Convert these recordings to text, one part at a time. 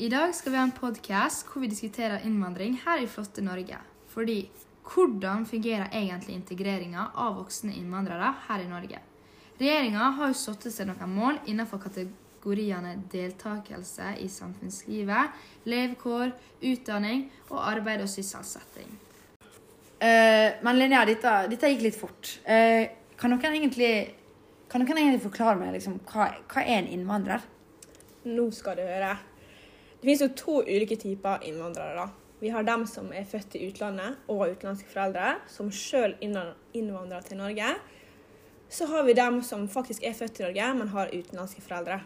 I dag skal vi ha en podkast hvor vi diskuterer innvandring her i flotte Norge. Fordi hvordan fungerer egentlig integreringa av voksne innvandrere her i Norge? Regjeringa har jo satt seg noen mål innenfor kategoriene deltakelse i samfunnslivet, levekår, utdanning og arbeid og sysselsetting. Uh, men Linnea, dette, dette gikk litt fort. Uh, kan, noen egentlig, kan noen egentlig forklare meg liksom, hva, hva er en innvandrer? Nå skal du høre. Det finnes jo to ulike typer innvandrere. da. Vi har dem som er født i utlandet og har utenlandske foreldre, som sjøl innvandrer til Norge. Så har vi dem som faktisk er født i Norge, men har utenlandske foreldre.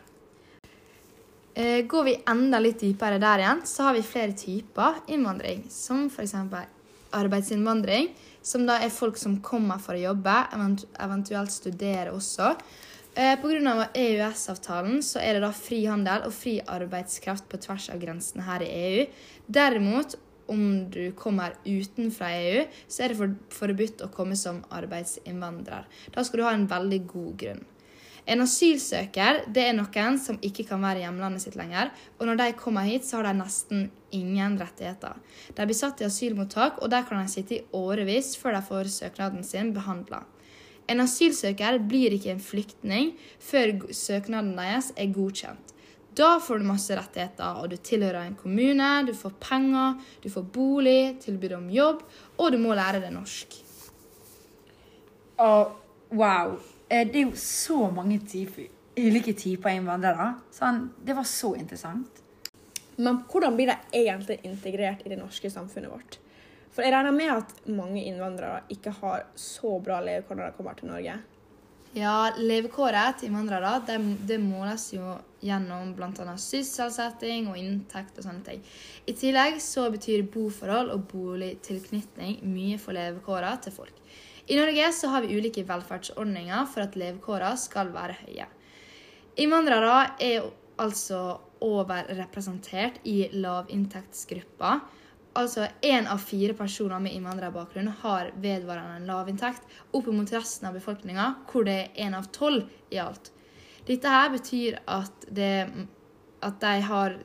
Eh, går vi enda litt dypere der igjen, så har vi flere typer innvandring. Som f.eks. arbeidsinnvandring, som da er folk som kommer for å jobbe, eventuelt studere også. Eh, Pga. EØS-avtalen så er det da fri handel og fri arbeidskraft på tvers av grensene her i EU. Derimot, om du kommer utenfra EU, så er det forbudt å komme som arbeidsinnvandrer. Da skal du ha en veldig god grunn. En asylsøker det er noen som ikke kan være i hjemlandet sitt lenger. Og når de kommer hit, så har de nesten ingen rettigheter. De blir satt i asylmottak, og der kan de sitte i årevis før de får søknaden sin behandla. En asylsøker blir ikke en flyktning før søknaden deres er godkjent. Da får du masse rettigheter, og du tilhører en kommune, du får penger, du får bolig, tilbud om jobb, og du må lære deg norsk. Oh, wow. Eh, det er jo så mange typer, ulike typer innvandrere. Sånn, det var så interessant. Men hvordan blir de egentlig integrert i det norske samfunnet vårt? For jeg regner med at mange innvandrere ikke har så bra levekår når de kommer til Norge. Ja, levekåret til innvandrere det, det måles jo gjennom bl.a. sysselsetting og inntekt og sånne ting. I tillegg så betyr boforhold og boligtilknytning mye for levekårene til folk. I Norge så har vi ulike velferdsordninger for at levekårene skal være høye. Innvandrere er altså overrepresentert i lavinntektsgrupper altså én av fire personer med innvandrerbakgrunn har vedvarende lavinntekt, opp mot resten av befolkninga, hvor det er én av tolv i alt. Dette her betyr at, det, at, de har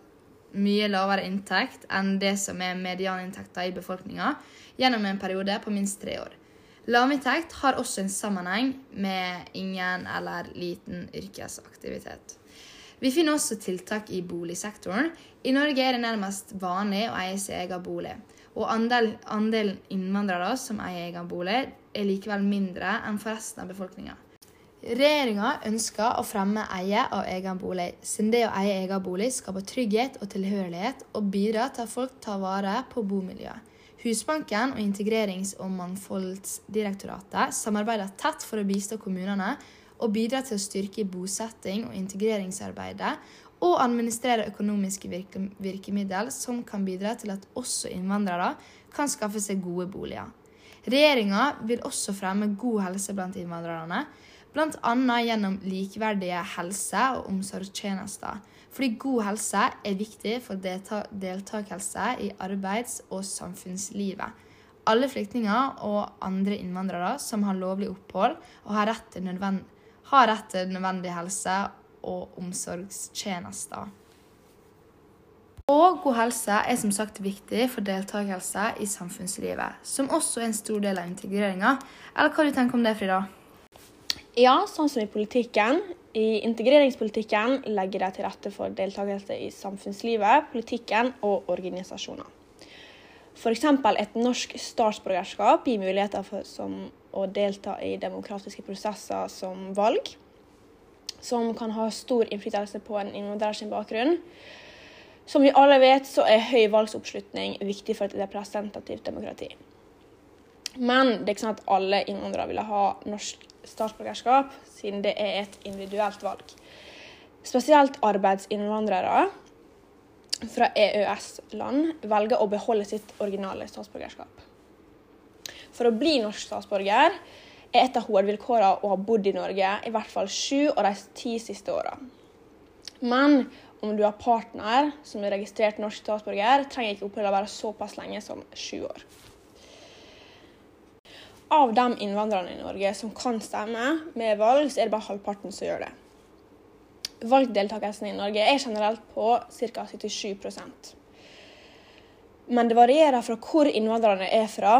mye lavere inntekt enn det som er medianinntekta i befolkninga, gjennom en periode på minst tre år. Lavinntekt har også en sammenheng med ingen eller liten yrkesaktivitet. Vi finner også tiltak i boligsektoren. I Norge er det nærmest vanlig å eie sin egen bolig. Og andel, andelen innvandrere som eier egen bolig, er likevel mindre enn for resten av befolkninga. Regjeringa ønsker å fremme eie av egen bolig, siden det å eie egen bolig skaper trygghet og tilhørighet og bidrar til at folk tar vare på bomiljøet. Husbanken og Integrerings- og mangfoldsdirektoratet samarbeider tett for å bistå kommunene og bidra til å styrke bosetting og integreringsarbeidet, og administrere økonomiske virke virkemidler som kan bidra til at også innvandrere kan skaffe seg gode boliger. Regjeringa vil også fremme god helse blant innvandrerne, bl.a. gjennom likeverdige helse- og omsorgstjenester. Fordi god helse er viktig for deltakelse i arbeids- og samfunnslivet. Alle flyktninger og andre innvandrere som har lovlig opphold og har rett til nødvendig har rett til nødvendig helse og omsorgstjenester. Og god helse er som sagt viktig for deltakelse i samfunnslivet, som også er en stor del av integreringa. Eller hva du tenker om det, Frida? Ja, sånn som i politikken. I integreringspolitikken legger de til rette for deltakelse i samfunnslivet, politikken og organisasjoner. F.eks. et norsk statsborgerskap gir muligheter for, som å delta i demokratiske prosesser som valg, som kan ha stor innflytelse på en innvandrer sin bakgrunn. Som vi alle vet, så er høy valgsoppslutning viktig for et representativt demokrati. Men det er ikke sånn at alle innvandrere vil ha norsk statsborgerskap, siden det er et individuelt valg. Spesielt arbeidsinnvandrere fra EØS-land velger å beholde sitt originale statsborgerskap. For å bli norsk statsborger er et av hovedvilkårene å ha bodd i Norge i hvert fall sju av de ti siste åra. Men om du har partner som er registrert norsk statsborger, trenger ikke oppholdet være såpass lenge som sju år. Av de innvandrerne i Norge som kan stemme med valg, så er det bare halvparten som gjør det. valgdeltakelsen i Norge er generelt på ca. 77% Men det varierer fra hvor innvandrerne er fra,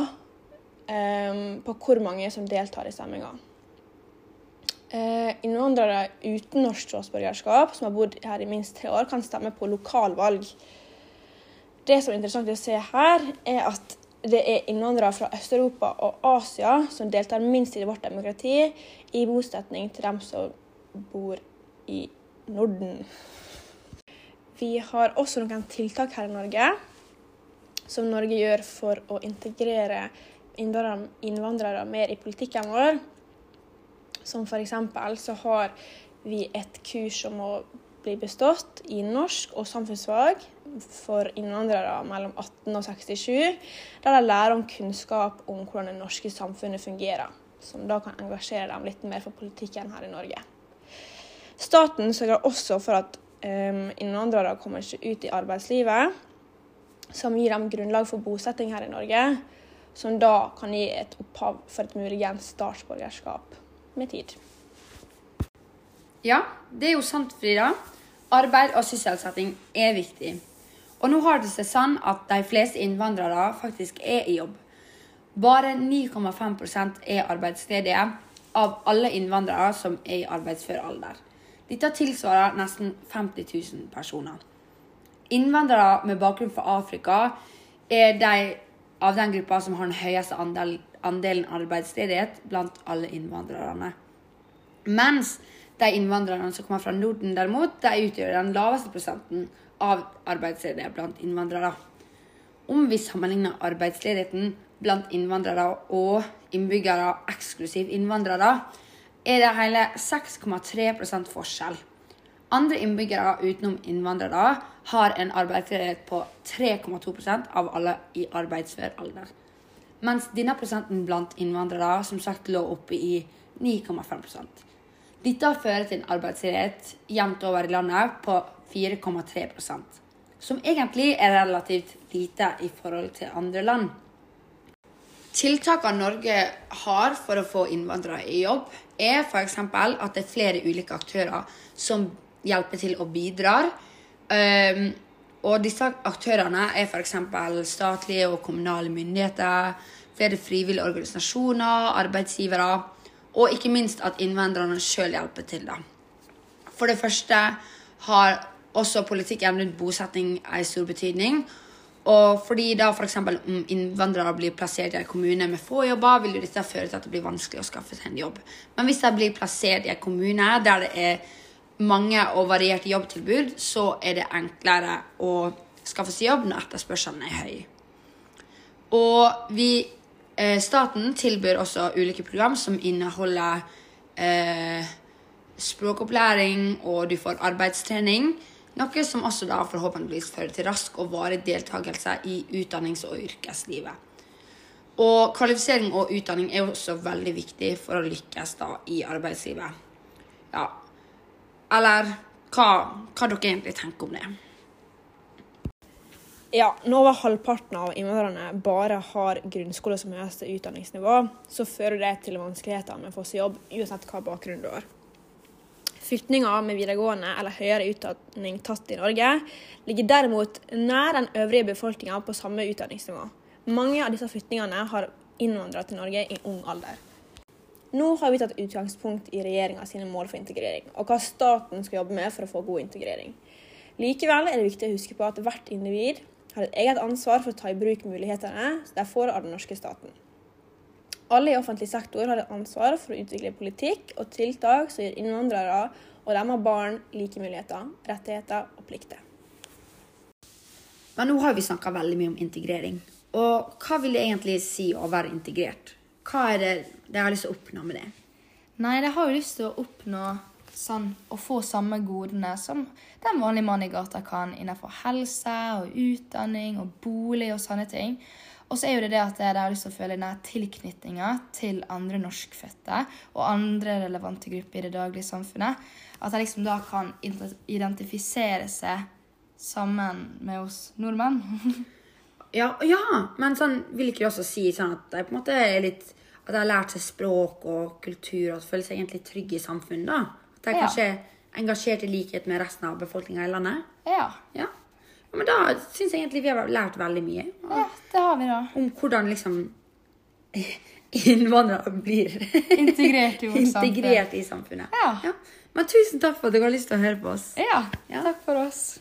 um, på hvor mange som deltar i stemminga. Uh, innvandrere uten norsk statsborgerskap som har bodd her i minst tre år, kan stemme på lokalvalg. Det som er interessant å se her, er at det er innvandrere fra Øst-Europa og Asia som deltar minst i vårt demokrati, i motsetning til dem som bor i Norden. Vi har også noen tiltak her i Norge som Norge gjør for å integrere innvandrere mer i politikken vår. Som f.eks. så har vi et kurs om å bli bestått i norsk og samfunnsfag for innvandrere mellom 18 og 67, der de lærer om kunnskap om hvordan det norske samfunnet fungerer, som da kan engasjere dem litt mer for politikken her i Norge. Staten sørger også for at um, innvandrere kommer seg ut i arbeidslivet, som gir dem grunnlag for bosetting her i Norge, som da kan gi et opphav for et muligens statsborgerskap med tid. Ja, det er jo sant, Frida. Arbeid og sysselsetting er viktig. Og nå har det seg sånn at de fleste innvandrere faktisk er i jobb. Bare 9,5% er arbeidsledige av alle innvandrere som er i arbeidsfør alder. Dette tilsvarer nesten 50 000 personer. Innvandrere med bakgrunn fra Afrika er de av den gruppa som har den høyeste andel, andelen arbeidsledighet blant alle innvandrerne. Mens de innvandrerne som kommer fra Norden, derimot, de utgjør den laveste prosenten av arbeidsledige blant innvandrere. Om vi sammenligner arbeidsledigheten blant innvandrere og innbyggere eksklusiv innvandrere, er det hele 6,3% forskjell. Andre innbyggere utenom innvandrere har en arbeidsledighet på 3,2% av alle i arbeidsfør alder. Mens denne prosenten blant innvandrere som sagt lå oppe i 9,5 Dette fører til en arbeidsledighet jevnt over i landet på 4,3% som egentlig er relativt lite i forhold til andre land. Tiltakene Norge har for å få innvandrere i jobb, er f.eks. at det er flere ulike aktører som hjelper til og bidrar. Um, og disse aktørene er f.eks. statlige og kommunale myndigheter, flere frivillige organisasjoner, arbeidsgivere, og ikke minst at innvandrerne sjøl hjelper til. Da. For det første har også politikken rundt bosetting en stor betydning. Og fordi da f.eks. om innvandrere blir plassert i en kommune med få jobber, vil jo dette føre til at det blir vanskelig å skaffe seg en jobb. Men hvis de blir plassert i en kommune der det er mange og varierte jobbtilbud, så er det enklere å skaffe seg jobb når etterspørselen er høy. Og vi, eh, staten tilbyr også ulike program som inneholder eh, språkopplæring, og du får arbeidstrening. Noe som også da forhåpentligvis fører til rask og varig deltakelse i utdannings- og yrkeslivet. Og kvalifisering og utdanning er også veldig viktig for å lykkes da i arbeidslivet. Ja, eller hva, hva dere egentlig tenker om det? Ja, når over halvparten av innvandrerne bare har grunnskole som høyeste utdanningsnivå, så fører det til vanskeligheter med å få seg jobb, uansett hva bakgrunn du har. Flyktninger med videregående eller høyere utdanning tatt i Norge ligger derimot nær den øvrige befolkninga på samme utdanningsnivå. Mange av disse flyktningene har innvandra til Norge i ung alder. Nå har vi tatt utgangspunkt i regjeringa sine mål for integrering, og hva staten skal jobbe med for å få god integrering. Likevel er det viktig å huske på at hvert individ har et eget ansvar for å ta i bruk mulighetene de får av den norske staten. Alle i offentlig sektor har et ansvar for å utvikle politikk og tiltak som gir innvandrere og deres barn like muligheter, rettigheter og plikter. Men nå har vi snakka veldig mye om integrering. Og hva vil det egentlig si å være integrert? Hva er det dere har lyst til å oppnå med det? Nei, de har jo lyst til å oppnå sånn å få samme godene som den vanlige mann i gata kan innenfor helse og utdanning og bolig og sånne ting. Og så er jo det det at de har lyst til å føle denne tilknytninga til andre norskfødte og andre relevante grupper i det daglige samfunnet. At de liksom da kan identifisere seg sammen med oss nordmenn. ja, ja, men sånn vil ikke du også si sånn at de på en måte er litt At de har lært seg språk og kultur og føler seg egentlig trygge i samfunnet? da? At de kanskje engasjert i likhet med resten av befolkninga i landet. Ja. Ja. ja men da syns jeg egentlig vi har lært veldig mye ja, det har vi da. om hvordan liksom innvandrere blir Integrert i integrert i samfunnet. Ja. Men tusen takk for at dere har lyst til å høre på oss. Ja, Ja. takk for oss.